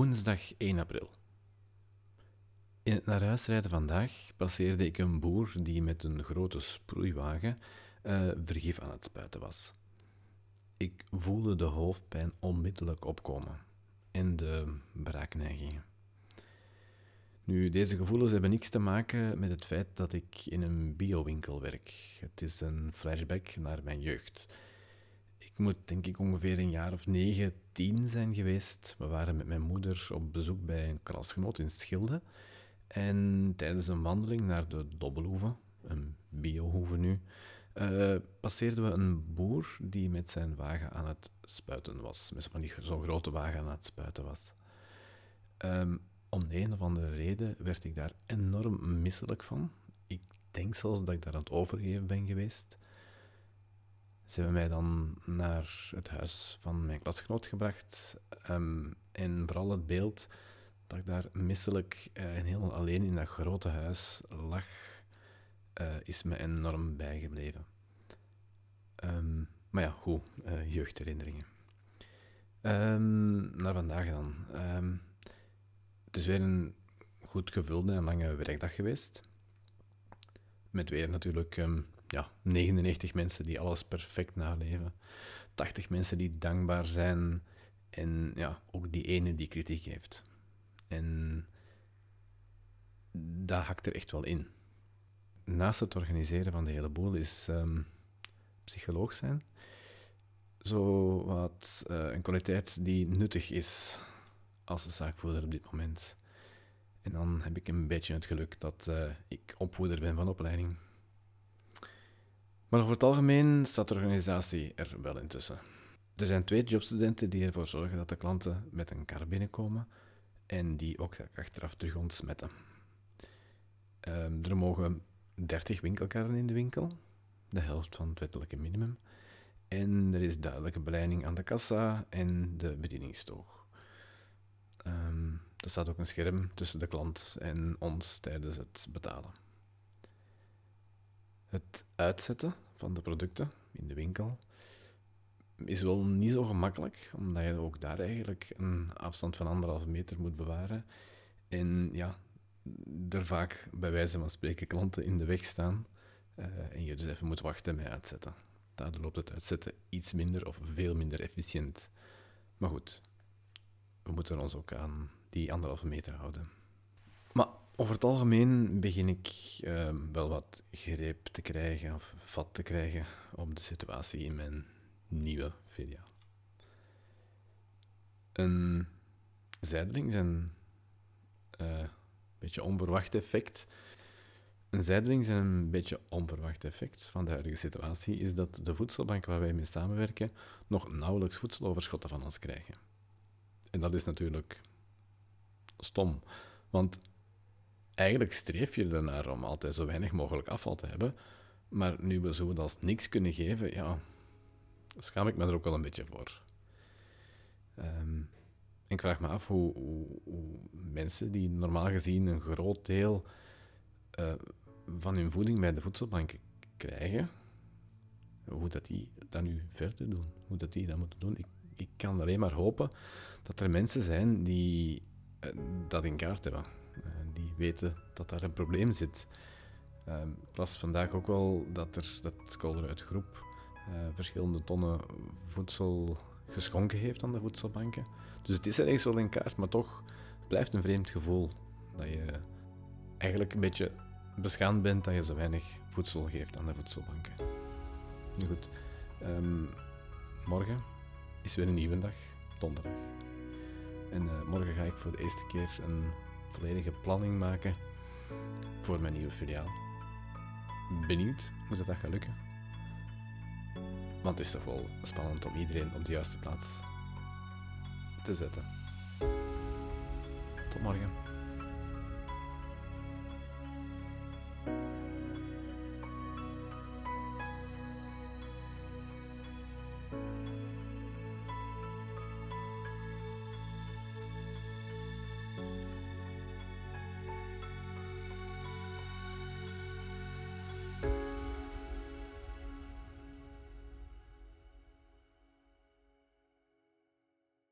Woensdag 1 april. In het naar huis rijden vandaag passeerde ik een boer die met een grote sproeiwagen uh, vergif aan het spuiten was. Ik voelde de hoofdpijn onmiddellijk opkomen en de braakneigingen. Nu, deze gevoelens hebben niks te maken met het feit dat ik in een biowinkel werk. Het is een flashback naar mijn jeugd. Ik moet denk ik ongeveer een jaar of negen, tien zijn geweest. We waren met mijn moeder op bezoek bij een klasgenoot in Schilde. En tijdens een wandeling naar de Dobbelhoeve, een biohoeve nu, uh, passeerden we een boer die met zijn wagen aan het spuiten was. Met zo'n grote wagen aan het spuiten was. Um, om de een of andere reden werd ik daar enorm misselijk van. Ik denk zelfs dat ik daar aan het overgeven ben geweest. Ze hebben mij dan naar het huis van mijn klasgenoot gebracht. Um, en vooral het beeld dat ik daar misselijk uh, en heel alleen in dat grote huis lag, uh, is me enorm bijgebleven. Um, maar ja, hoe uh, jeugdherinneringen. Um, naar vandaag dan. het is weer een goed gevulde en lange werkdag geweest. Met weer natuurlijk ja, 99 mensen die alles perfect naleven. 80 mensen die dankbaar zijn. En ja, ook die ene die kritiek heeft. En dat hakt er echt wel in. Naast het organiseren van de hele boel is um, psycholoog zijn zo wat uh, een kwaliteit die nuttig is als zaakvoerder op dit moment. En dan heb ik een beetje het geluk dat uh, ik opvoeder ben van opleiding. Maar over het algemeen staat de organisatie er wel intussen. Er zijn twee jobstudenten die ervoor zorgen dat de klanten met een kar binnenkomen en die ook achteraf terug ontsmetten. Um, er mogen 30 winkelkarren in de winkel, de helft van het wettelijke minimum. En er is duidelijke beleiding aan de kassa en de bedieningstoog. Um, er staat ook een scherm tussen de klant en ons tijdens het betalen. Het uitzetten van de producten in de winkel is wel niet zo gemakkelijk, omdat je ook daar eigenlijk een afstand van anderhalve meter moet bewaren. En ja, er vaak bij wijze van spreken klanten in de weg staan uh, en je dus even moet wachten met uitzetten. Daardoor loopt het uitzetten iets minder of veel minder efficiënt. Maar goed, we moeten ons ook aan die anderhalve meter houden. Over het algemeen begin ik uh, wel wat greep te krijgen of vat te krijgen op de situatie in mijn nieuwe filiaal. Een zijdeling is een uh, beetje onverwacht effect. Een zijdeling is een beetje onverwacht effect van de huidige situatie is dat de voedselbank waar wij mee samenwerken nog nauwelijks voedseloverschotten van ons krijgen. En dat is natuurlijk stom, want eigenlijk streef je ernaar om altijd zo weinig mogelijk afval te hebben, maar nu we zo als niks kunnen geven, ja, schaam ik me er ook wel een beetje voor. Um, ik vraag me af hoe, hoe, mensen die normaal gezien een groot deel uh, van hun voeding bij de voedselbank krijgen, hoe dat die dat nu verder doen, hoe dat die dat moeten doen. Ik, ik kan alleen maar hopen dat er mensen zijn die uh, dat in kaart hebben. Die weten dat daar een probleem zit. Uh, ik las vandaag ook wel dat er dat Colruyt Groep uh, verschillende tonnen voedsel geschonken heeft aan de voedselbanken. Dus het is ergens wel in kaart, maar toch blijft een vreemd gevoel dat je eigenlijk een beetje beschaamd bent dat je zo weinig voedsel geeft aan de voedselbanken. Nu goed, um, morgen is weer een nieuwe dag, donderdag. En uh, morgen ga ik voor de eerste keer een volledige planning maken voor mijn nieuwe filiaal. Benieuwd hoe dat, gaat lukken. Want het is toch wel spannend om iedereen op de juiste plaats te zetten. Tot morgen.